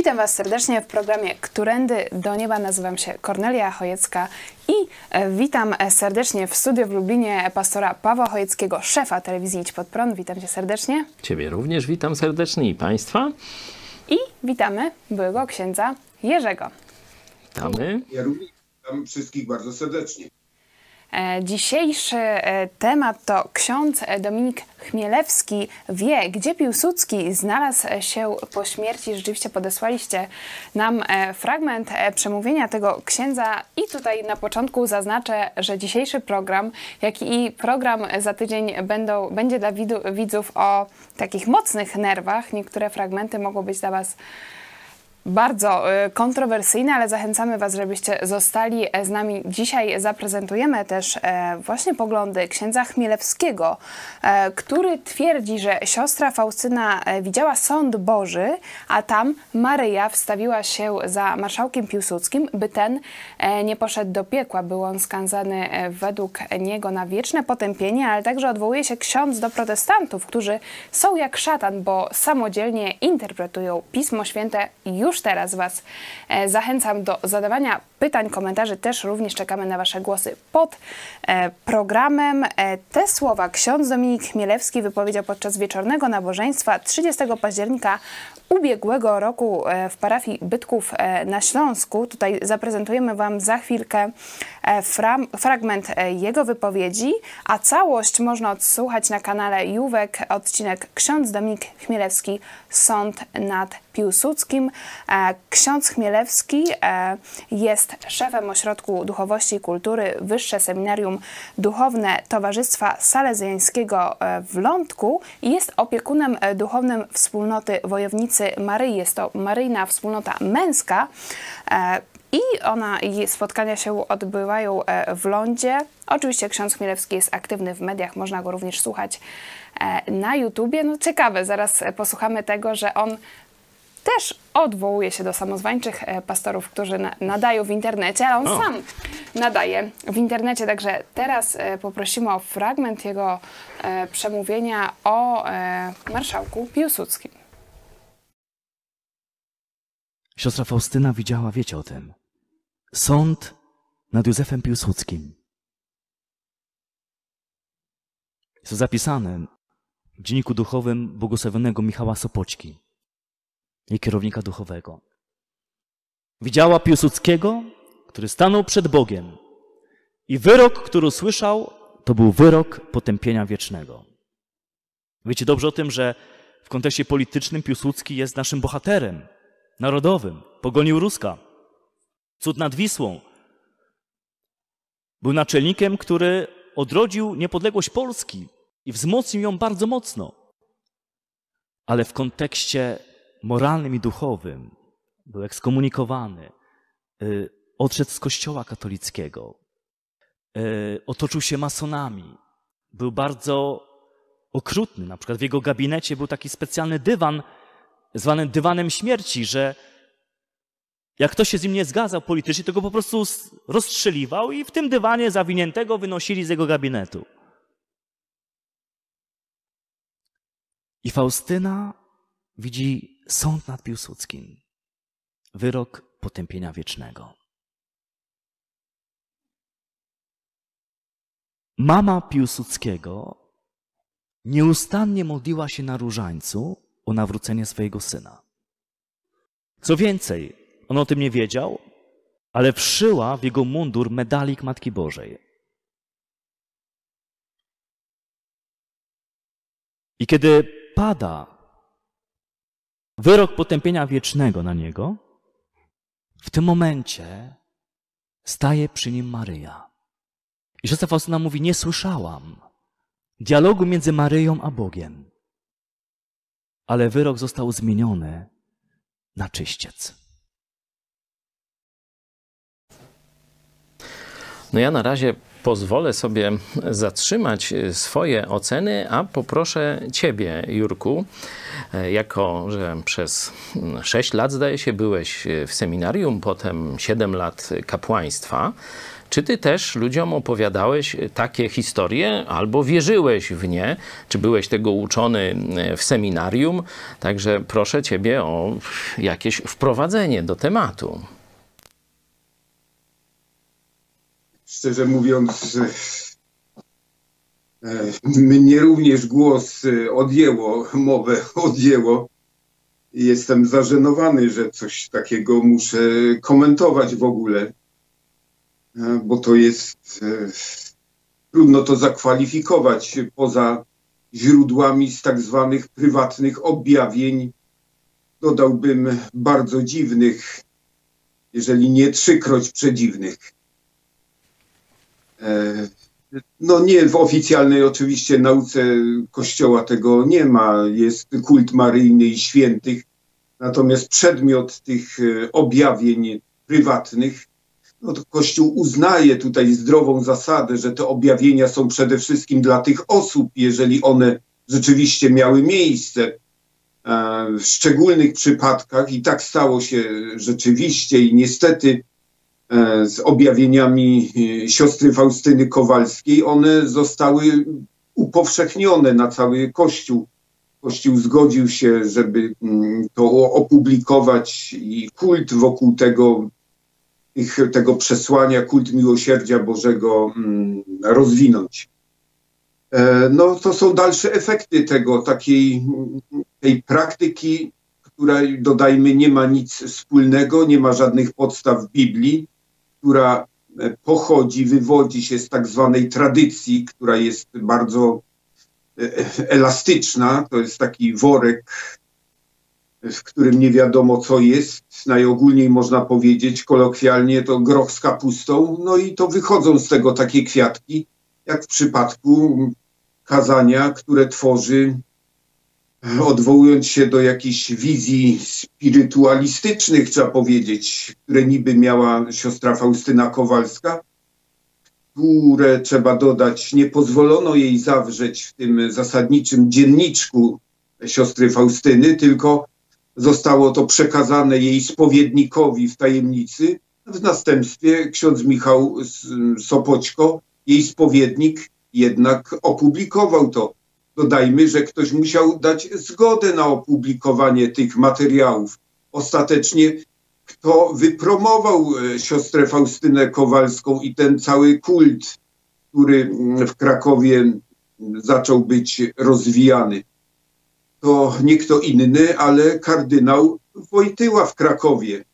Witam Was serdecznie w programie Którędy do Nieba. Nazywam się Kornelia Chojecka i e, witam serdecznie w studiu w Lublinie pastora Pawła Chojeckiego, szefa telewizji Idź Pod Prąd. Witam Cię serdecznie. Ciebie również witam serdecznie i Państwa. I witamy byłego księdza Jerzego. Witamy. Ja również witam wszystkich bardzo serdecznie. E, Dzisiejszy e, temat to ksiądz Dominik Chmielewski wie, gdzie Piłsudski znalazł się po śmierci. Rzeczywiście podesłaliście nam e, fragment e, przemówienia tego księdza i tutaj na początku zaznaczę, że dzisiejszy program, jak i program za tydzień będą, będzie dla widzów o takich mocnych nerwach. Niektóre fragmenty mogą być dla Was bardzo y, kontrowersyjne, ale zachęcamy Was, żebyście zostali e, z nami. Dzisiaj zaprezentujemy też e, właśnie poglądy księdza Chmielewskiego, e, który twierdzi, że siostra Faustyna widziała sąd Boży, a tam Maryja wstawiła się za marszałkiem Piłsudskim, by ten nie poszedł do piekła. Był on skazany według niego na wieczne potępienie, ale także odwołuje się ksiądz do protestantów, którzy są jak szatan, bo samodzielnie interpretują Pismo Święte już teraz Was e, zachęcam do zadawania pytań, komentarzy. Też również czekamy na Wasze głosy pod e, programem. E, Te słowa ksiądz Dominik Chmielewski wypowiedział podczas wieczornego nabożeństwa 30 października ubiegłego roku w parafii Bytków na Śląsku. Tutaj zaprezentujemy Wam za chwilkę fragment jego wypowiedzi, a całość można odsłuchać na kanale Juwek, odcinek Ksiądz Dominik Chmielewski, Sąd nad Piłsudskim. E, Ksiądz Chmielewski e, jest szefem Ośrodku Duchowości i Kultury Wyższe Seminarium Duchowne Towarzystwa Salezjańskiego e, w Lądku i jest opiekunem duchownym wspólnoty Wojownicy Maryi. Jest to maryjna wspólnota męska. I ona, spotkania się odbywają w Lądzie. Oczywiście ksiądz Chmielewski jest aktywny w mediach, można go również słuchać na YouTubie. No ciekawe, zaraz posłuchamy tego, że on też odwołuje się do samozwańczych e, pastorów, którzy na, nadają w internecie, ale on O. sam nadaje w internecie. Także teraz e, poprosimy o fragment jego e, przemówienia o e, marszałku Piłsudskim. Siostra Faustyna widziała, wiecie o tym. Sąd nad Józefem Piłsudskim. Jest to zapisane w dzienniku duchowym błogosławionego Michała Sopoćki, jej kierownika duchowego. Widziała Piłsudskiego, który stanął przed Bogiem i wyrok, który usłyszał, to był wyrok potępienia wiecznego. Wiecie dobrze o tym, że w kontekście politycznym Piłsudski jest naszym bohaterem, narodowym, pogonił Ruska, cud nad Wisłą. Był naczelnikiem, który odrodził niepodległość Polski i wzmocnił ją bardzo mocno. Ale w kontekście moralnym i duchowym był ekskomunikowany, y, odszedł z kościoła katolickiego, y, otoczył się masonami, był bardzo okrutny. Na przykład w jego gabinecie był taki specjalny dywan, zwany dywanem śmierci, że jak ktoś się z nim nie zgadzał politycznie, to go po prostu rozstrzeliwał i w tym dywanie zawiniętego wynosili z jego gabinetu. I Faustyna widzi sąd nad Piłsudskim. Wyrok potępienia wiecznego. Mama Piłsudskiego nieustannie modliła się na różańcu o nawrócenie swojego syna. Co więcej, on o tym nie wiedział, ale wszyła w jego mundur medalik Matki Bożej. I kiedy pada wyrok potępienia wiecznego na niego, w tym momencie staje przy nim Maryja. I siostra Faustyna mówi, nie słyszałam dialogu między Maryją a Bogiem, ale wyrok został zmieniony na czyściec. No ja na razie pozwolę sobie zatrzymać swoje oceny, a poproszę Ciebie, Jurku, e, jako że przez 6 lat, zdaje się, byłeś w seminarium, potem 7 lat kapłaństwa. Czy ty też ludziom opowiadałeś takie historie, albo wierzyłeś w nie? Czy byłeś tego uczony w seminarium? Także proszę ciebie o jakieś wprowadzenie do tematu. Szczerze mówiąc, e, mnie również głos e, odjęło, mowę odjęło. Jestem zażenowany, że coś takiego muszę komentować w ogóle, e, bo to jest trudno to zakwalifikować poza źródłami z tak zwanych prywatnych objawień. Dodałbym bardzo dziwnych, jeżeli nie trzykroć przedziwnych. E, no nie w oficjalnej oczywiście nauce Kościoła tego nie ma. Jest kult maryjny i świętych. Natomiast przedmiot tych e, objawień prywatnych, no to Kościół uznaje tutaj zdrową zasadę, że te objawienia są przede wszystkim dla tych osób, jeżeli one rzeczywiście miały miejsce. E, w szczególnych przypadkach, i tak stało się rzeczywiście, i niestety z objawieniami e, siostry Faustyny Kowalskiej, one zostały upowszechnione na cały Kościół. Kościół zgodził się, żeby mm, to opublikować i kult wokół tego, tego przesłania, kult miłosierdzia Bożego mm, rozwinąć. E, no to są dalsze efekty tego, takiej tej praktyki, która dodajmy nie ma nic wspólnego, nie ma żadnych podstaw w Biblii, która e, pochodzi, wywodzi się z tak zwanej tradycji, która jest bardzo e, elastyczna. To jest taki worek, w którym nie wiadomo co jest. Najogólniej można powiedzieć kolokwialnie to groch z kapustą. No i to wychodzą z tego takie kwiatki, jak w przypadku kazania, które tworzy odwołując się do jakichś wizji spirytualistycznych, trzeba powiedzieć, które niby miała siostra Faustyna Kowalska, które trzeba dodać, nie pozwolono jej zawrzeć w tym zasadniczym dzienniczku siostry Faustyny, tylko zostało to przekazane jej spowiednikowi w tajemnicy. W następstwie ksiądz Michał Sopoćko, jej spowiednik, jednak opublikował to Dodajmy, że ktoś musiał dać zgodę na opublikowanie tych materiałów. Ostatecznie kto wypromował e, siostrę Faustynę Kowalską i ten cały kult, który mm, w Krakowie zaczął być rozwijany. To nie kto inny, ale kardynał Wojtyła w Krakowie.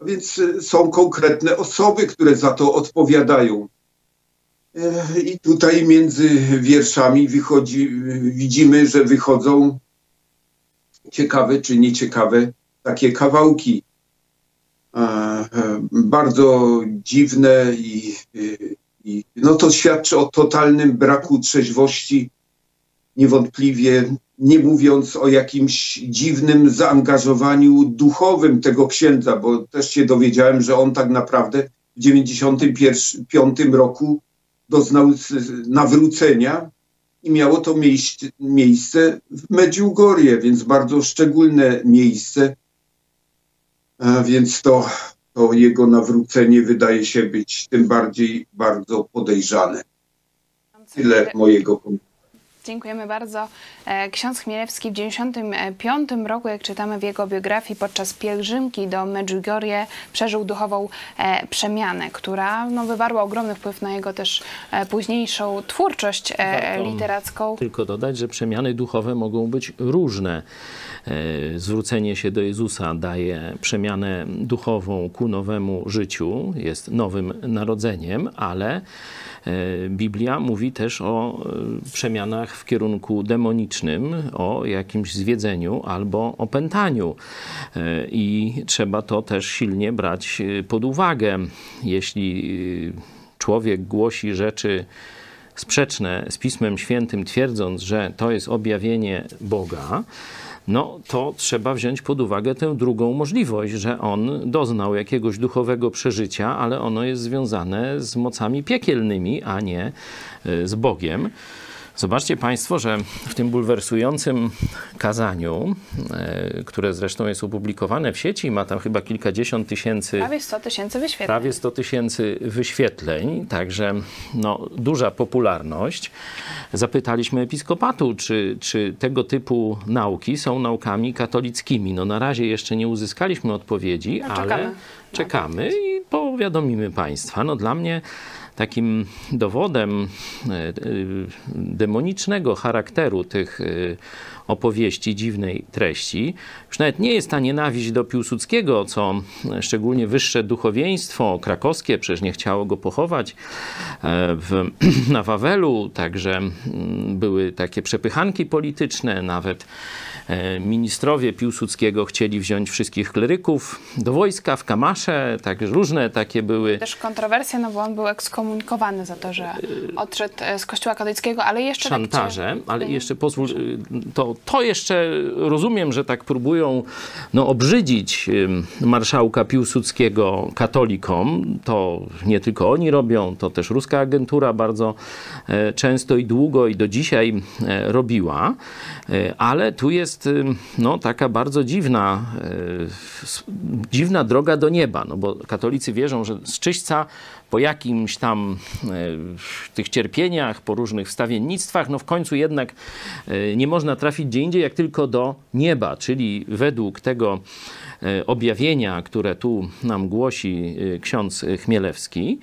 A więc e, są konkretne osoby, które za to odpowiadają. I tutaj między wierszami wychodzi, widzimy, że wychodzą ciekawe czy nieciekawe takie kawałki. Bardzo dziwne i, i no to świadczy o totalnym braku trzeźwości, niewątpliwie nie mówiąc o jakimś dziwnym zaangażowaniu duchowym tego księdza, bo też się dowiedziałem, że on tak naprawdę w 1995 roku doznał nawrócenia i miało to miejsce w Medjugorje, więc bardzo szczególne miejsce. A więc to, to jego nawrócenie wydaje się być tym bardziej bardzo podejrzane. Tyle mojego komentarza. Dziękujemy bardzo. E, ksiądz Chmielewski w 1995 roku, jak czytamy w jego biografii, podczas pielgrzymki do Medjugorje przeżył duchową e, przemianę, która no, wywarła ogromny wpływ na jego też e, późniejszą twórczość Warto literacką. Tylko dodać, że przemiany duchowe mogą być różne. Zwrócenie się do Jezusa daje przemianę duchową ku nowemu życiu, jest nowym narodzeniem, ale Biblia mówi też o przemianach w kierunku demonicznym, o jakimś zwiedzeniu albo opętaniu. E, I trzeba to też silnie brać pod uwagę. Jeśli człowiek głosi rzeczy, sprzeczne z Pismem Świętym, twierdząc, że to jest objawienie Boga, no to trzeba wziąć pod uwagę tę drugą możliwość, że on doznał jakiegoś duchowego przeżycia, ale ono jest związane z mocami piekielnymi, a nie e, z Bogiem. Zobaczcie Państwo, że w tym bulwersującym kazaniu, e, które zresztą jest opublikowane w sieci, ma tam chyba kilkadziesiąt tysięcy. Prawie 100 tysięcy wyświetleń. Prawie 100 tysięcy wyświetleń, także no, duża popularność. Zapytaliśmy episkopatu, czy, czy tego typu nauki są naukami katolickimi. No na razie jeszcze nie uzyskaliśmy odpowiedzi, no, ale czekamy. Powiadomimy Państwa. No dla mnie takim dowodem e, e, demonicznego charakteru tych e, opowieści dziwnej treści. Już nawet nie jest ta nienawiść do Piłsudskiego, co szczególnie wyższe duchowieństwo krakowskie przecież nie chciało go pochować w, na Wawelu, także mm, były takie przepychanki polityczne, nawet ministrowie Piłsudskiego chcieli wziąć wszystkich kleryków do wojska w Kamasze, także różne takie były. Też kontrowersje, no bo on był ekskomunikowany za to, że odszedł z kościoła katolickiego, ale jeszcze... Tak Szantaże, tak ale jeszcze pozwól, to, to jeszcze rozumiem, że tak próbują no, obrzydzić marszałka Piłsudskiego katolikom. To nie tylko oni robią, to też ruska agentura bardzo e, często i długo i do dzisiaj e, robiła. E, ale tu jest no, taka bardzo dziwna, dziwna droga do nieba, no bo katolicy wierzą, że z czyśćca po jakimś tam e, tych cierpieniach, po różnych wstawiennictwach, no w końcu jednak nie można trafić gdzie indziej, jak tylko do nieba, czyli według tego objawienia, które tu nam głosi ksiądz Chmielewski,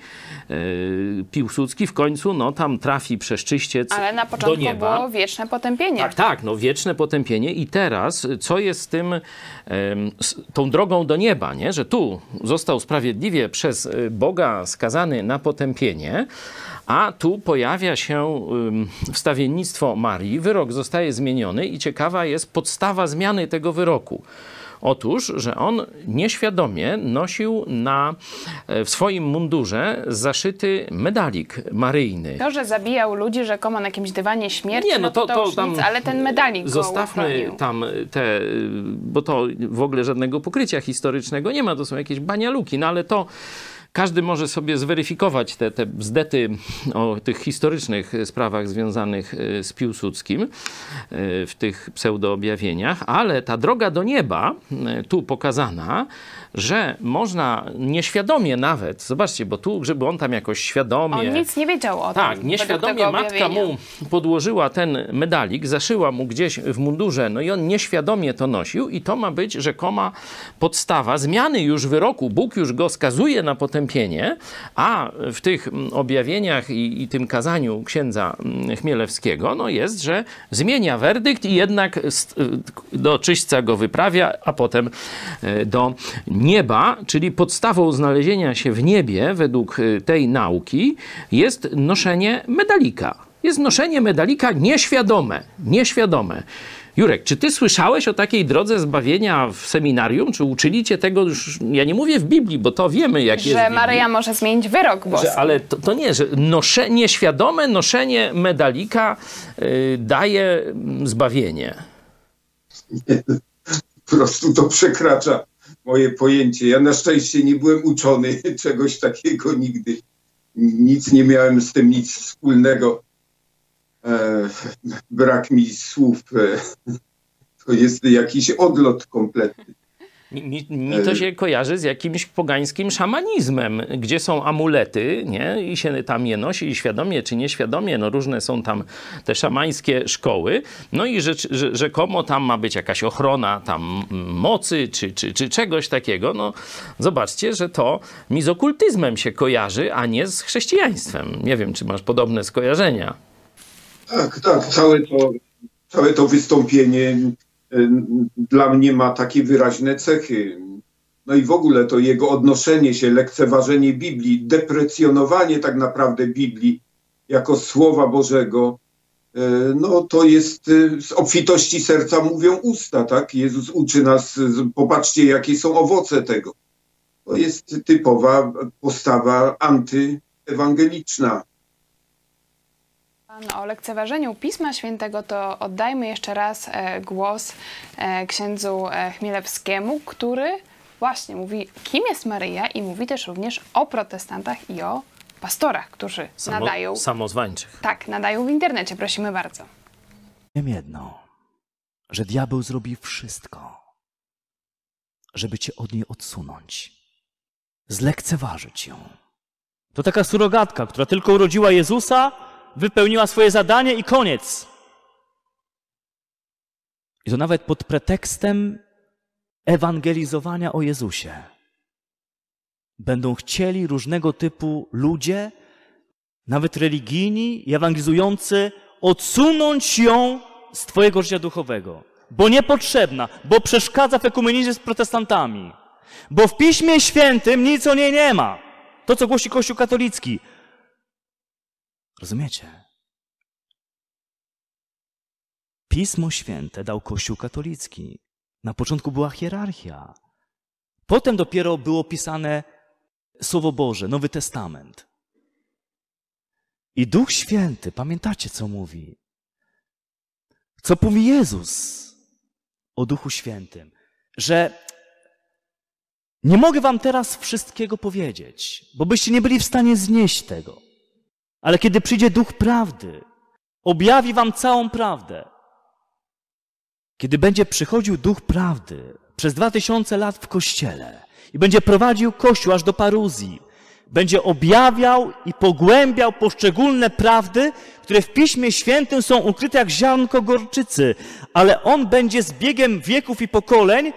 Piłsudski w końcu no, tam trafi przez czyściec Ale na początku do nieba. było wieczne potępienie. Tak, tak, no wieczne potępienie i teraz co jest z tym, tą drogą do nieba, nie? że tu został sprawiedliwie przez Boga skazany skazany na potępienie, a tu pojawia się wstawiennictwo Marii, wyrok zostaje zmieniony i ciekawa jest podstawa zmiany tego wyroku. Otóż, że on nieświadomie nosił na, e, w swoim mundurze zaszyty medalik maryjny. To, że zabijał ludzi rzekomo na jakimś dywanie śmierci, nie, no to, no to, to, to tam nic, ale ten medalik Zostawmy tam te, bo to w ogóle żadnego pokrycia historycznego nie ma, to są jakieś banialuki, no ale to każdy może sobie zweryfikować te, te bzdety o tych historycznych sprawach związanych e, z Piłsudskim e, w tych pseudoobjawieniach, ale ta droga do nieba, e, tu pokazana, że można nieświadomie nawet, zobaczcie, bo tu, żeby on tam jakoś świadomie... On nic nie wiedział o tym. Tak, nieświadomie matka mu podłożyła ten medalik, zaszyła mu gdzieś w mundurze, no i on nieświadomie to nosił i to ma być rzekoma podstawa zmiany już wyroku. Bóg już go skazuje na potępienie, a w tych objawieniach i, i tym kazaniu księdza Chmielewskiego, no jest, że zmienia werdykt i jednak do czyśćca go wyprawia, a potem e, do nieba, czyli podstawą znalezienia się w niebie według y, tej nauki jest noszenie medalika. Jest noszenie medalika nieświadome, nieświadome. Jurek, czy ty słyszałeś o takiej drodze zbawienia w seminarium? Czy uczyli cię tego już, ja nie mówię w Biblii, bo to wiemy, jak że jest Że Maryja może zmienić wyrok boski. Że, ale to, to, nie, że nosze, nieświadome noszenie medalika y, daje mm, zbawienie. Po prostu to przekracza moje pojęcie. Ja na szczęście nie byłem uczony czegoś takiego nigdy. Nic nie miałem z tym nic wspólnego. E, brak mi słów. E, to jest jakiś odlot kompletny. Mi, mi, to się kojarzy z jakimś pogańskim szamanizmem, gdzie są amulety, nie? I się tam je nosi, i świadomie czy nieświadomie, no różne są tam te szamańskie szkoły. No i rzecz, rzekomo tam ma być jakaś ochrona tam mocy, czy, czy, czy czegoś takiego. No zobaczcie, że to mi z okultyzmem się kojarzy, a nie z chrześcijaństwem. Nie wiem, czy masz podobne skojarzenia. Tak, tak. Całe to, całe to wystąpienie dla mnie ma takie wyraźne cechy. No i w ogóle to jego odnoszenie się, lekceważenie Biblii, deprecjonowanie tak naprawdę Biblii jako Słowa Bożego, no to jest z obfitości serca mówią usta, tak? Jezus uczy nas, popatrzcie jakie są owoce tego. To jest typowa postawa antyewangeliczna. O lekceważeniu Pisma Świętego to oddajmy jeszcze raz e, głos e, księdzu e, Chmielewskiemu, który właśnie mówi, kim jest Maryja i mówi też również o protestantach i o pastorach, którzy Samo, nadają. Samozwańczych. Tak, nadają w internecie. Prosimy bardzo. Wiem jedno, że diabeł zrobi wszystko, żeby cię od niej odsunąć, zlekceważyć ją. To taka surogatka, która tylko urodziła Jezusa, wypełniła swoje zadanie i koniec. I to nawet pod pretekstem ewangelizowania o Jezusie. Będą chcieli różnego typu ludzie, nawet religijni i ewangelizujący, odsunąć ją z Twojego życia duchowego, bo niepotrzebna, bo przeszkadza w ekumenizmie z protestantami, bo w Piśmie Świętym nic o niej nie ma. To, co głosi Kościół katolicki. Rozumiecie? Pismo Święte dał Kościół katolicki. Na początku była hierarchia. Potem dopiero było pisane Słowo Boże, Nowy Testament. I Duch Święty, pamiętacie co mówi? Co mówi Jezus o Duchu Świętym? Że nie mogę wam teraz wszystkiego powiedzieć, bo byście nie byli w stanie znieść tego. Ale kiedy przyjdzie Duch Prawdy, objawi wam całą prawdę. Kiedy będzie przychodził Duch Prawdy przez dwa tysiące lat w Kościele i będzie prowadził Kościół aż do paruzji, będzie objawiał i pogłębiał poszczególne prawdy, które w Piśmie Świętym są ukryte jak ziarnko gorczycy, ale On będzie z biegiem wieków i pokoleń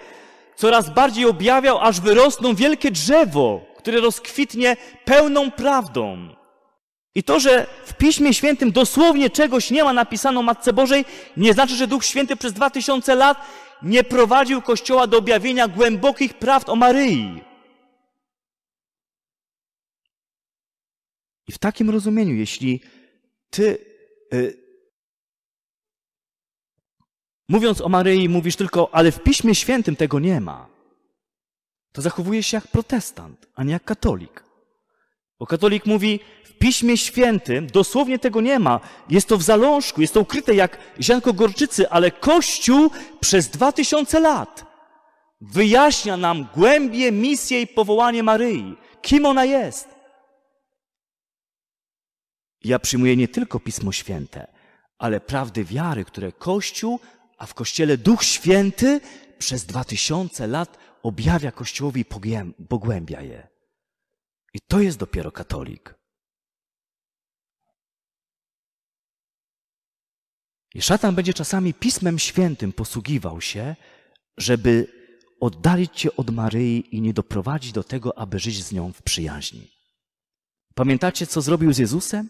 coraz bardziej objawiał, aż wyrosną wielkie drzewo, które rozkwitnie pełną prawdą. I to, że w Piśmie Świętym dosłownie czegoś nie ma napisane o Matce Bożej, nie znaczy, że Duch Święty przez dwa tysiące lat nie prowadził Kościoła do objawienia głębokich prawd o Maryi. I w takim rozumieniu, jeśli ty, y, mówiąc o Maryi, mówisz tylko, ale w Piśmie Świętym tego nie ma, to zachowujesz się jak protestant, a nie jak katolik. Bo katolik mówi, w Piśmie Świętym dosłownie tego nie ma. Jest to w zalążku, jest to ukryte jak ziarnko gorczycy, ale Kościół przez dwa tysiące lat wyjaśnia nam głębie, misję i powołanie Maryi. Kim ona jest? Ja przyjmuję nie tylko Pismo Święte, ale prawdy wiary, które Kościół, a w Kościele Duch Święty przez dwa tysiące lat objawia Kościołowi i pogłębia je. I to jest dopiero katolik. I szatan będzie czasami Pismem Świętym posługiwał się, żeby oddalić cię od Maryi i nie doprowadzić do tego, aby żyć z nią w przyjaźni. Pamiętacie, co zrobił z Jezusem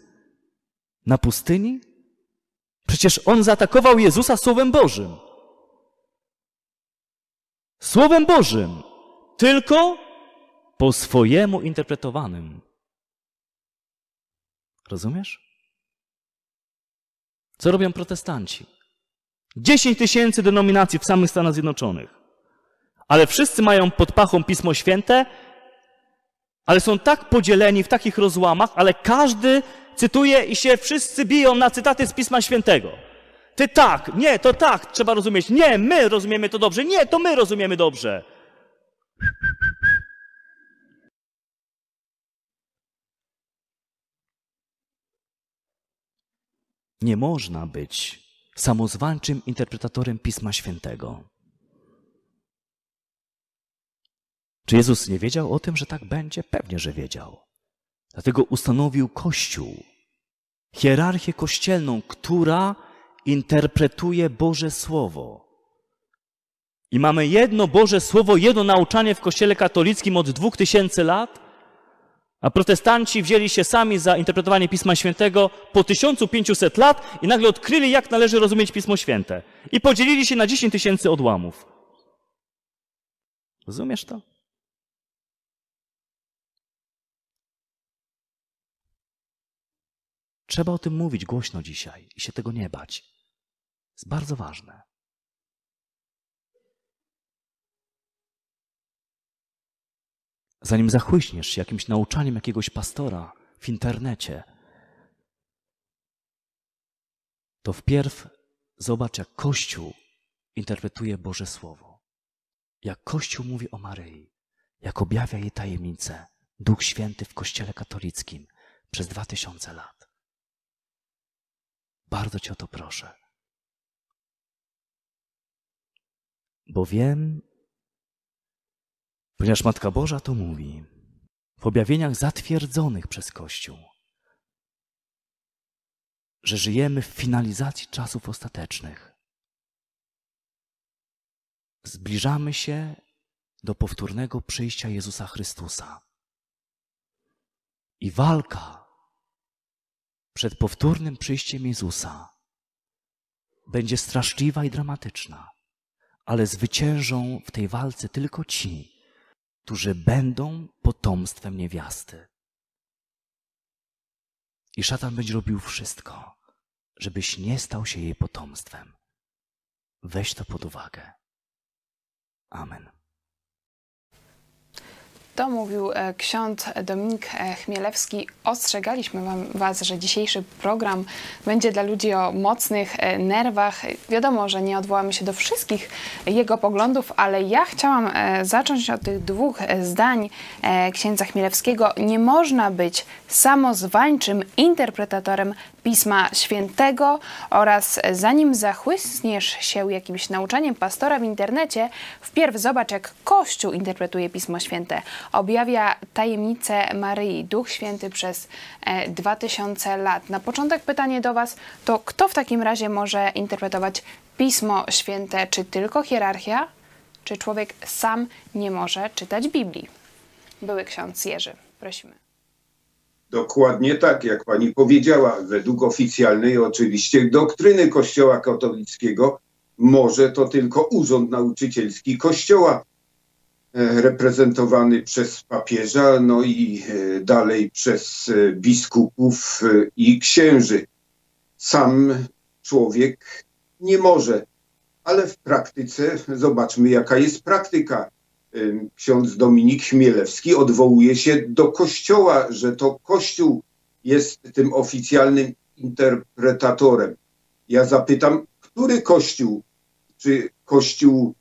na pustyni? Przecież on zaatakował Jezusa Słowem Bożym. Słowem Bożym. Tylko po swojemu interpretowanym. Rozumiesz? Co robią protestanci? 10 tysięcy denominacji w samych Stanach Zjednoczonych. Ale wszyscy mają pod pachą Pismo Święte, ale są tak podzieleni w takich rozłamach, ale każdy cytuje i się wszyscy biją na cytaty z Pisma Świętego. Ty tak, nie, to tak, trzeba rozumieć. Nie, my rozumiemy to dobrze. Nie, to my rozumiemy dobrze. Nie można być samozwańczym interpretatorem Pisma Świętego. Czy Jezus nie wiedział o tym, że tak będzie? Pewnie, że wiedział. Dlatego ustanowił Kościół, hierarchię kościelną, która interpretuje Boże Słowo. I mamy jedno Boże Słowo, jedno nauczanie w Kościele katolickim od dwóch tysięcy lat, a protestanci wzięli się sami za interpretowanie Pisma Świętego po 1500 lat i nagle odkryli, jak należy rozumieć Pismo Święte. I podzielili się na 10 tysięcy odłamów. Rozumiesz to? Trzeba o tym mówić głośno dzisiaj i się tego nie bać. Jest bardzo ważne. Zanim zachłyśniesz się jakimś nauczaniem jakiegoś pastora w internecie, to wpierw zobacz, jak Kościół interpretuje Boże Słowo. Jak Kościół mówi o Maryi, jak objawia jej tajemnice Duch Święty w Kościele katolickim przez dwa tysiące lat. Bardzo Cię o to proszę. Bo wiem, ponieważ Matka Boża to mówi w objawieniach zatwierdzonych przez Kościół, że żyjemy w finalizacji czasów ostatecznych. Zbliżamy się do powtórnego przyjścia Jezusa Chrystusa. I walka przed powtórnym przyjściem Jezusa będzie straszliwa i dramatyczna, ale zwyciężą w tej walce tylko ci, którzy będą potomstwem niewiasty. I szatan będzie robił wszystko, żebyś nie stał się jej potomstwem. Weź to pod uwagę. Amen. To mówił e, ksiądz Dominik e, Chmielewski. Ostrzegaliśmy Was, że dzisiejszy program będzie dla ludzi o mocnych e, nerwach. Wiadomo, że nie odwołamy się do wszystkich jego poglądów, ale ja chciałam zacząć od tych dwóch zdań księdza Chmielewskiego. Nie można być samozwańczym interpretatorem Pisma Świętego oraz zanim zachłysniesz się jakimś nauczaniem pastora w internecie, wpierw zobacz, jak Kościół interpretuje Pismo Święte. Objawia tajemnicę Maryi, Duch Święty przez e, 2000 lat. Na początek pytanie do Was, to kto w takim razie może interpretować Pismo Święte? Czy tylko hierarchia? Czy człowiek sam nie może czytać Biblii? Były ksiądz Jerzy. Prosimy. Dokładnie tak, jak pani powiedziała, według oficjalnej oczywiście doktryny Kościoła katolickiego może to tylko urząd nauczycielski Kościoła e, reprezentowany przez papieża, no i e, dalej przez e, biskupów i księży. Sam człowiek nie może, ale w praktyce zobaczmy, jaka jest praktyka ksiądz Dominik Chmielewski odwołuje się do Kościoła, że to Kościół jest tym oficjalnym interpretatorem. Ja zapytam, który Kościół? Czy Kościół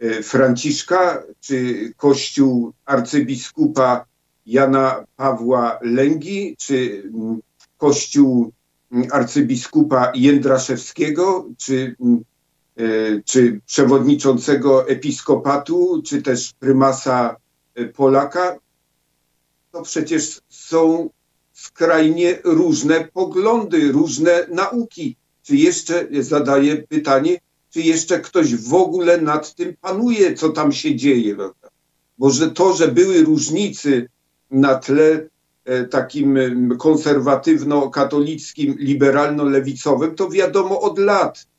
e, Franciszka, czy Kościół arcybiskupa Jana Pawła Lęgi, czy mm, Kościół mm, arcybiskupa Jędraszewskiego, czy mm, czy przewodniczącego episkopatu, czy też prymasa e, Polaka, to przecież są skrajnie różne poglądy, różne nauki. Czy jeszcze, zadaję pytanie, czy jeszcze ktoś w ogóle nad tym panuje, co tam się dzieje? Bo że to, że były różnicy na tle e, takim konserwatywno-katolickim, liberalno-lewicowym, to wiadomo od lat E,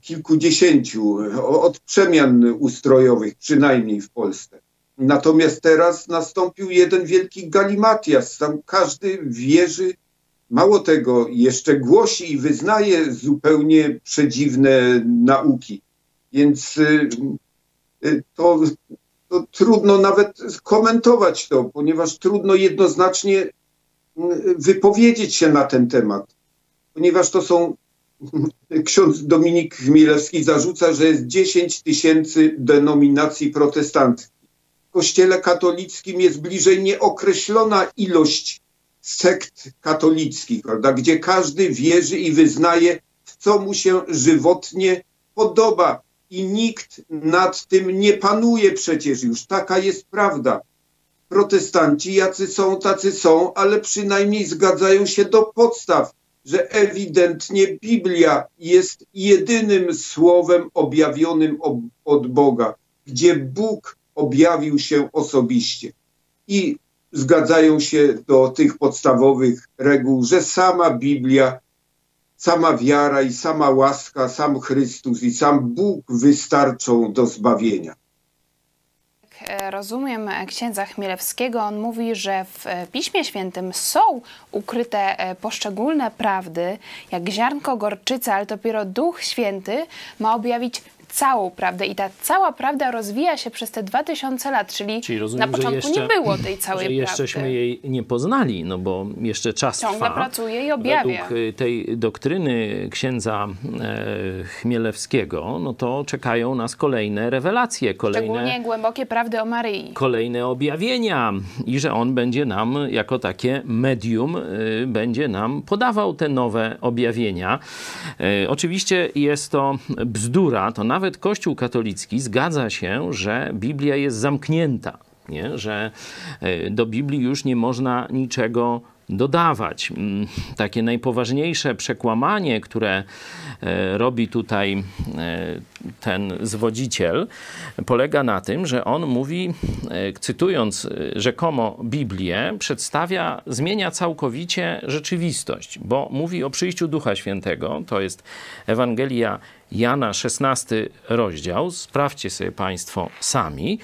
kilkudziesięciu, od przemian ustrojowych, przynajmniej w Polsce. Natomiast teraz nastąpił jeden wielki galimatias. Tam każdy wierzy, mało tego, jeszcze głosi i wyznaje zupełnie przedziwne nauki. Więc e, e, to, to trudno nawet komentować to, ponieważ trudno jednoznacznie wypowiedzieć się na ten temat, ponieważ to są ksiądz Dominik Chmielewski zarzuca, że jest 10 tysięcy denominacji protestanckich. W kościele katolickim jest bliżej nieokreślona ilość sekt katolickich, prawda, gdzie każdy wierzy i wyznaje, w co mu się żywotnie podoba. I nikt nad tym nie panuje przecież już. Taka jest prawda. Protestanci, jacy są, tacy są, ale przynajmniej zgadzają się do podstaw że ewidentnie Biblia jest jedynym słowem objawionym od Boga, gdzie Bóg objawił się osobiście. I zgadzają się do tych podstawowych reguł, że sama Biblia, sama wiara i sama łaska, sam Chrystus i sam Bóg wystarczą do zbawienia. E, rozumiem e, księdza Chmielewskiego, on mówi, że w e, Piśmie Świętym są ukryte poszczególne prawdy, jak ziarnko gorczycy, ale dopiero Duch Święty ma objawić całą prawdę i ta cała prawda rozwija się przez te 2000 lat, czyli, Czyli rozumiem, na początku jeszcze, nie było tej całej że jeszcześmy prawdy. jej nie poznali, no bo jeszcze czas Ciągle trwa. pracuje i objawia. Według y, tej doktryny księdza e, Chmielewskiego, no to czekają nas kolejne rewelacje, kolejne, Szczególnie głębokie prawdy o Maryi. kolejne objawienia i że on będzie nam jako takie medium, y, będzie nam podawał te nowe objawienia. E, Oczywiście jest to bzdura, to nawet Kościół katolicki zgadza się, że Biblia jest zamknięta, nie? że e, do Biblii już nie można niczego dodawać. Mm, Takie najpoważniejsze przekłamanie, które e, robi tutaj e, ten zwodziciel, polega na tym, że on mówi, cytując rzekomo Biblię, przedstawia, zmienia całkowicie rzeczywistość, bo mówi o przyjściu Ducha Świętego, to jest Ewangelia Jana 16 rozdział, sprawdźcie sobie Państwo sami.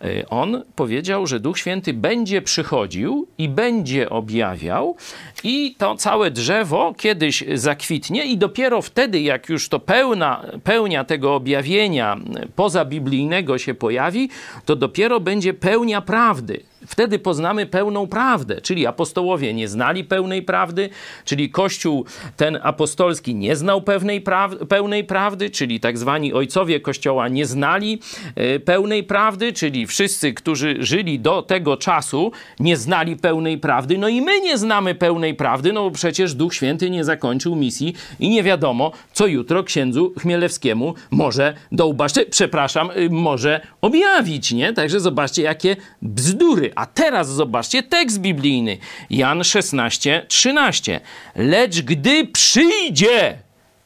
E, On powiedział, że Duch Święty będzie przychodził i będzie objawiał, i to całe drzewo kiedyś zakwitnie, i dopiero wtedy, jak już to pełna, pełnia tego objawienia pozabiblijnego się pojawi, to dopiero będzie pełnia prawdy. Wtedy poznamy pełną prawdę, czyli apostołowie nie znali pełnej prawdy, czyli Kościół ten apostolski nie znał pewnej pełnej prawdy, czyli tak zwani ojcowie Kościoła nie znali e, pełnej prawdy, czyli wszyscy, którzy żyli do tego czasu, nie znali pełnej prawdy. No i my nie znamy pełnej prawdy, no bo przecież Duch Święty nie zakończył misji i nie wiadomo, co jutro księdzu Chmielewskiemu może dołbać, czy, przepraszam, y, może objawić, nie? Także zobaczcie, jakie bzdury. A teraz zobaczcie tekst biblijny. Jan 16, 13. Lecz gdy przyjdzie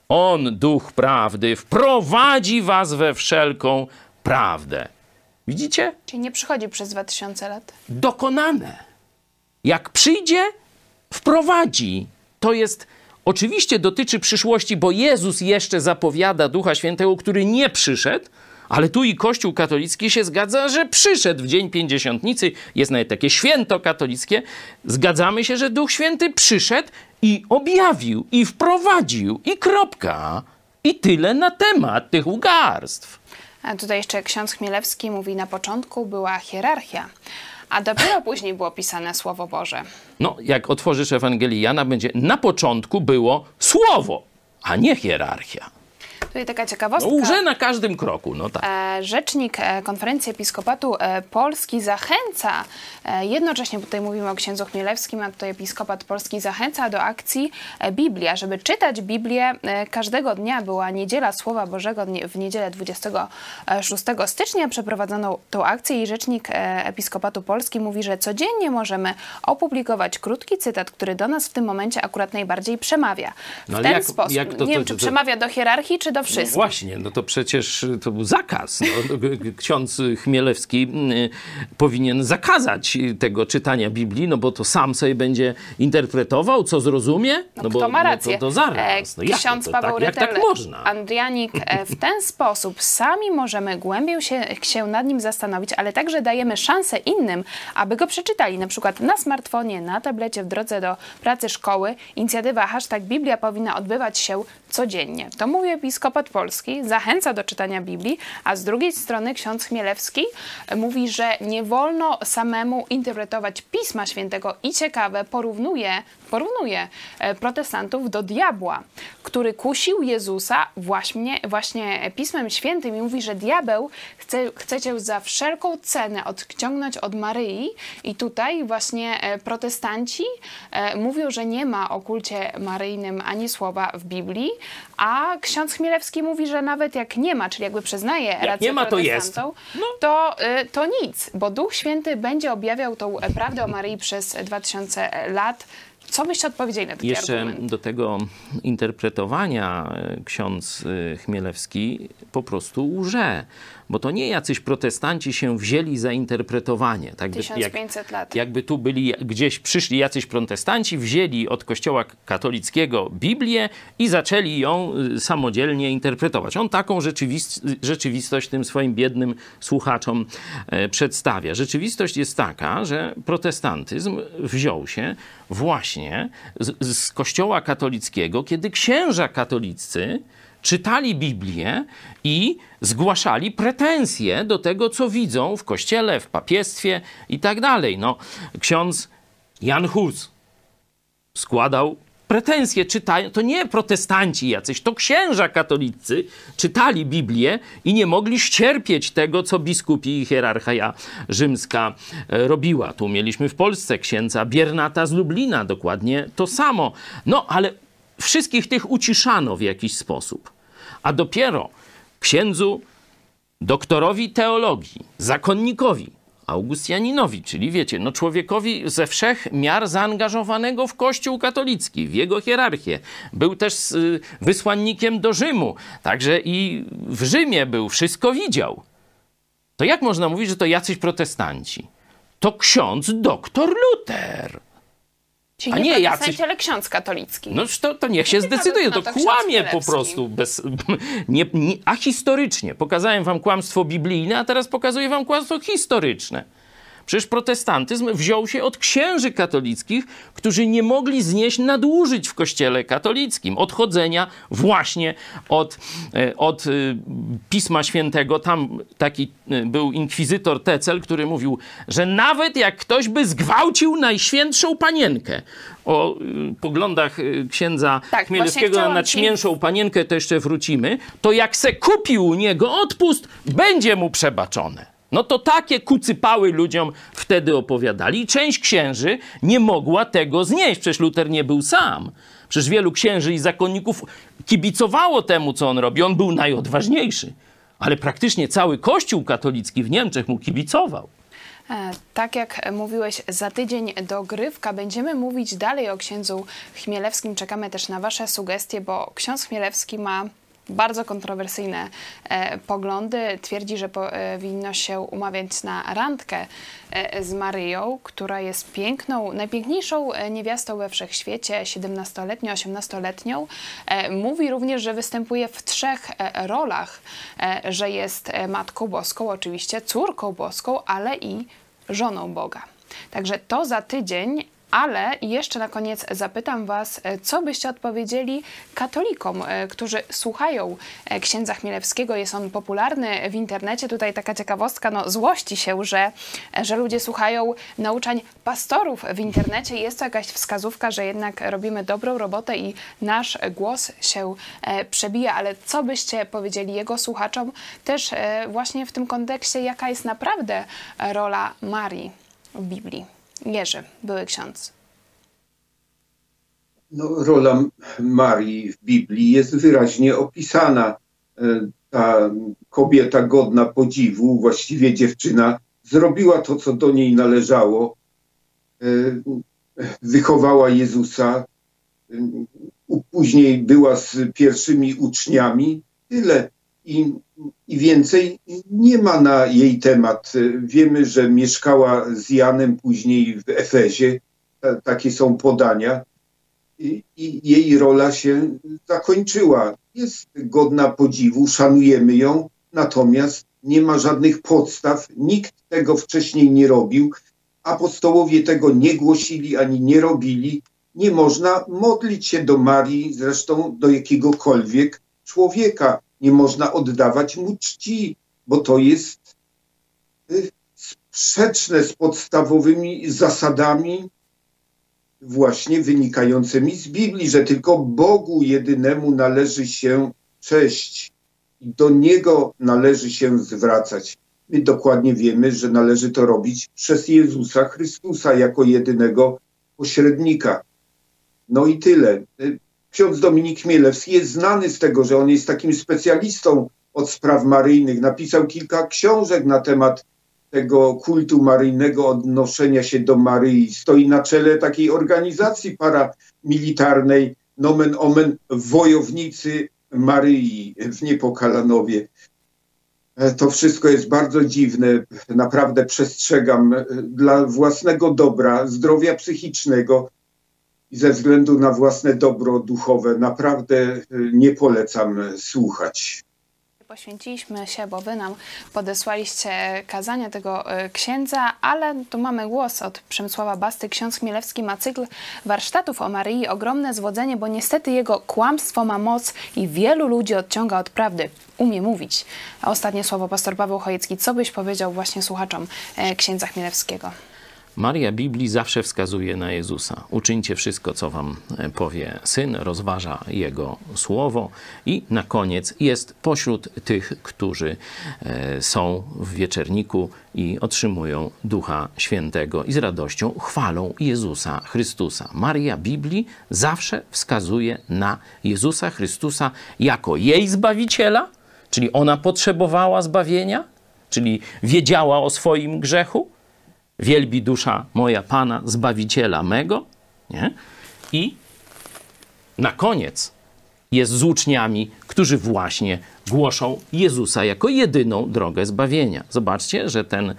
On, Duch Prawdy, wprowadzi was we wszelką prawdę. Widzicie? Czyli nie przychodzi przez 2000 lat. dokonane. Jak przyjdzie, wprowadzi. To jest, oczywiście dotyczy przyszłości, bo Jezus jeszcze zapowiada Ducha Świętego, który nie przyszedł, ale tu i Kościół katolicki się zgadza, że przyszedł w Dzień Pięćdziesiątnicy. Jest nawet takie święto katolickie. Zgadzamy się, że Duch Święty przyszedł i objawił, i wprowadził, i kropka. I tyle na temat tych ugarstw. A tutaj jeszcze ksiądz Chmielewski mówi, na początku była hierarchia, a dopiero później było pisane Słowo Boże. No, jak otworzysz Ewangelię Jana, będzie na początku było słowo, a nie hierarchia. Tutaj taka No, ciekawostka. łże na każdym kroku, no tak. E, Rzecznik e, Konferencji Episkopatu e, Polski zachęca, jednocześnie tutaj mówimy o księdzu Chmielewskim, a tutaj Episkopat Polski zachęca do akcji Biblia, żeby czytać Biblię każdego dnia. Była Niedziela Słowa Bożego w niedzielę 26 stycznia przeprowadzono tą akcję i Rzecznik Episkopatu Polski mówi, że codziennie możemy opublikować krótki cytat, który do nas w tym momencie akurat najbardziej przemawia. W No ten jak- sposób, jak to- nie wiem, to- czy to- przemawia do hierarchii, czy do No wszystkich. właśnie, no to przecież y, to był zakaz. No, g- ksiądz Chmielewski y, powinien zakazać y, tego czytania Biblii, no bo to sam sobie będzie interpretował, co zrozumie. No, No, bo ma rację? No to, to zaraz. No E, jak Ksiądz to, Paweł tak, jak tak Rytel, można? Andrianik, e, w ten sposób sami możemy głębiej się, się nad nim zastanowić, ale także dajemy szansę innym, aby go przeczytali. Na przykład na smartfonie, na tablecie, w drodze do pracy, szkoły. Inicjatywa hashtag Biblia powinna odbywać się codziennie. To mówi episkopat polski, zachęca do czytania Biblii, a z drugiej strony ksiądz Chmielewski mówi, że nie wolno samemu interpretować Pisma Świętego i ciekawe, porównuje, porównuje e, protestantów do diabła, który kusił Jezusa właśnie, właśnie Pismem Świętym i mówi, że diabeł chce, chce cię za wszelką cenę odciągnąć od Maryi i tutaj właśnie e, protestanci e, mówią, że nie ma o kulcie maryjnym ani słowa w Biblii, a ksiądz Chmielewski mówi, że nawet jak nie ma, czyli jakby przyznaje rację nie ma, to jest. protestantom, to, y, to nic, bo Duch Święty będzie objawiał tą prawdę o Maryi przez 2000 lat Co byście odpowiedzieli na taki Jeszcze argument? do tego interpretowania e, ksiądz e, Chmielewski po prostu łże, bo to nie jacyś protestanci się wzięli za interpretowanie. Tak by- 1500 lat. Jakby tu byli gdzieś, przyszli jacyś protestanci, wzięli od kościoła katolickiego Biblię i zaczęli ją y, samodzielnie interpretować. On taką rzeczywist rzeczywistość tym swoim biednym słuchaczom e, przedstawia. Rzeczywistość jest taka, że protestantyzm wziął się właśnie z, z kościoła katolickiego, kiedy księża katolicy czytali Biblię i zgłaszali pretensje do tego, co widzą w kościele, w papiestwie i tak dalej. No, ksiądz Jan Hus składał pretensje, czytają, to nie protestanci jacyś, to księża katolicy czytali Biblię i nie mogli ścierpieć tego, co biskupi i hierarchia rzymska e, robiła. Tu mieliśmy w Polsce księdza Biernata z Lublina, dokładnie to samo. No, ale wszystkich tych uciszano w jakiś sposób. A dopiero księdzu doktorowi teologii, zakonnikowi, Augustjaninowi, czyli wiecie, no człowiekowi ze wszech miar zaangażowanego w Kościół katolicki, w jego hierarchię. Był też y, wysłannikiem do Rzymu, także i w Rzymie był, wszystko widział. To jak można mówić, że to jacyś protestanci? To ksiądz doktor Luter. Czyli a nie, nie jacyś- ale ksiądz katolicki. No to, to niech się zdecyduje, to, no to kłamie po prostu. Bez, nie, nie, a historycznie. Pokazałem wam kłamstwo biblijne, a teraz pokazuję wam kłamstwo historyczne. Przecież protestantyzm wziął się od księży katolickich, którzy nie mogli znieść nadużyć w kościele katolickim, odchodzenia właśnie od, e, od e, Pisma Świętego. Tam taki e, był inkwizytor Tecel, który mówił, że nawet jak ktoś by zgwałcił najświętszą panienkę, o poglądach księdza Tak, Chmielewskiego na panienkę, to jeszcze wrócimy, to jak se kupił u niego odpust, będzie mu przebaczone. No to takie kucypały ludziom wtedy opowiadali. I część księży nie mogła tego znieść. Przecież Luter nie był sam. Przecież wielu księży i zakonników kibicowało temu, co on robi. On był najodważniejszy. Ale praktycznie cały kościół katolicki w Niemczech mu kibicował. E, Tak jak mówiłeś, za tydzień dogrywka będziemy mówić dalej o księdzu Chmielewskim. Czekamy też na Wasze sugestie, bo ksiądz Chmielewski ma bardzo kontrowersyjne e, poglądy. Twierdzi, że powinno się umawiać na randkę e, z Maryją, która jest piękną, najpiękniejszą e, niewiastą we wszechświecie, 17-letnią, 18-letnią. E, mówi również, że występuje w trzech rolach, że jest Matką Boską, oczywiście córką boską, ale i żoną Boga. Także to za tydzień, ale jeszcze na koniec zapytam Was, e, co byście odpowiedzieli katolikom, e, którzy słuchają e, księdza Chmielewskiego. Jest on popularny w internecie. Tutaj taka ciekawostka, no złości się, że, że ludzie słuchają nauczań pastorów w internecie. Jest to jakaś wskazówka, że jednak robimy dobrą robotę i nasz głos się przebija. Ale co byście powiedzieli jego słuchaczom też właśnie w tym kontekście, jaka jest naprawdę rola Marii w Biblii? Jerzy, były ksiądz. No, rola Marii w Biblii jest wyraźnie opisana. E, Ta kobieta godna podziwu, właściwie dziewczyna, zrobiła to, co do niej należało. E, Wychowała Jezusa, e, później była z pierwszymi uczniami. Tyle. I, I więcej nie ma na jej temat. Wiemy, że mieszkała z Janem później w Efezie. Ta- Takie są podania i, i jej rola się zakończyła. Jest godna podziwu, szanujemy ją, natomiast nie ma żadnych podstaw, nikt tego wcześniej nie robił, apostołowie tego nie głosili ani nie robili. Nie można modlić się do Marii, zresztą do jakiegokolwiek człowieka. Nie można oddawać mu czci, bo to jest y, sprzeczne z podstawowymi zasadami właśnie wynikającymi z Biblii, że tylko Bogu jedynemu należy się cześć i do Niego należy się zwracać. My dokładnie wiemy, że należy to robić przez Jezusa Chrystusa jako jedynego pośrednika. No i tyle. Ksiądz Dominik Chmielewski jest znany z tego, że on jest takim specjalistą od spraw maryjnych. Napisał kilka książek na temat tego kultu maryjnego, odnoszenia się do Maryi. Stoi na czele takiej organizacji paramilitarnej, nomen omen, wojownicy Maryi w Niepokalanowie. E, To wszystko jest bardzo dziwne. Naprawdę przestrzegam e, dla własnego dobra, zdrowia psychicznego ze względu na własne dobro duchowe. Naprawdę e, nie polecam e, słuchać. Poświęciliśmy się, bo wy nam podesłaliście kazania tego e, księdza, ale tu mamy głos od Przemysława Basty. Ksiądz Chmielewski ma cykl warsztatów o Maryi, ogromne zwodzenie, bo niestety jego kłamstwo ma moc i wielu ludzi odciąga od prawdy. Umie mówić. Ostatnie słowo pastor Paweł Chojecki. Co byś powiedział właśnie słuchaczom e, księdza Chmielewskiego? Maria Biblii zawsze wskazuje na Jezusa. Uczyńcie wszystko, co wam e, powie Syn, rozważa Jego słowo i na koniec jest pośród tych, którzy e, są w wieczerniku i otrzymują Ducha Świętego i z radością chwalą Jezusa Chrystusa. Maria Biblii zawsze wskazuje na Jezusa Chrystusa jako jej Zbawiciela, czyli ona potrzebowała zbawienia, czyli wiedziała o swoim grzechu, wielbi dusza moja Pana, Zbawiciela mego. Nie? I na koniec jest z uczniami, którzy właśnie głoszą Jezusa jako jedyną drogę zbawienia. Zobaczcie, że ten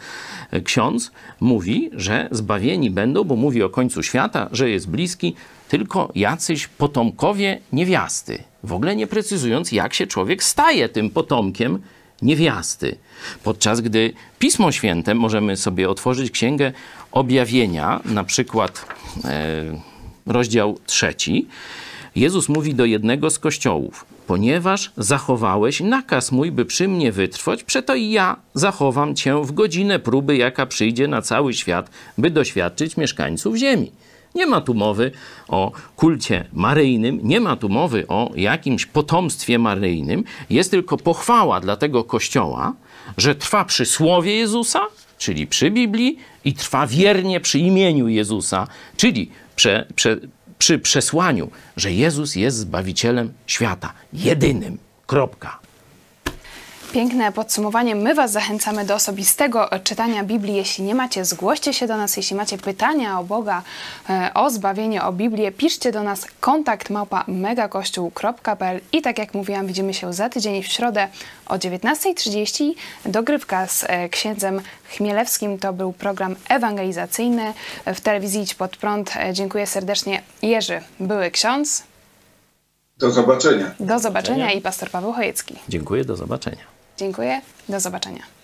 ksiądz mówi, że zbawieni będą, bo mówi o końcu świata, że jest bliski, tylko jacyś potomkowie niewiasty. W ogóle nie precyzując, jak się człowiek staje tym potomkiem niewiasty. Podczas gdy Pismo Święte możemy sobie otworzyć Księgę Objawienia, na przykład e, rozdział trzeci. Jezus mówi do jednego z kościołów: Ponieważ zachowałeś nakaz mój, by przy mnie wytrwać, przeto i ja zachowam cię w godzinę próby, jaka przyjdzie na cały świat, by doświadczyć mieszkańców ziemi. Nie ma tu mowy o kulcie maryjnym, nie ma tu mowy o jakimś potomstwie maryjnym. Jest tylko pochwała dla tego kościoła, że trwa przy słowie Jezusa, czyli przy Biblii, i trwa wiernie przy imieniu Jezusa, czyli prze, prze, przy przesłaniu, że Jezus jest Zbawicielem świata, jedynym. Kropka. Piękne podsumowanie. My Was zachęcamy do osobistego czytania Biblii. Jeśli nie macie, zgłoście się do nas. Jeśli macie pytania o Boga, e, o zbawienie, o Biblię, piszcie do nas kontakt małpa megakościół.pl i tak jak mówiłam, widzimy się za tydzień w środę o 19.30. Dogrywka z e, księdzem Chmielewskim to był program ewangelizacyjny w telewizji Idź Pod Prąd. E, Dziękuję serdecznie. Jerzy, były ksiądz. Do zobaczenia. Do zobaczenia i pastor Paweł Chojecki. Dziękuję, do zobaczenia. Dziękuję, do zobaczenia.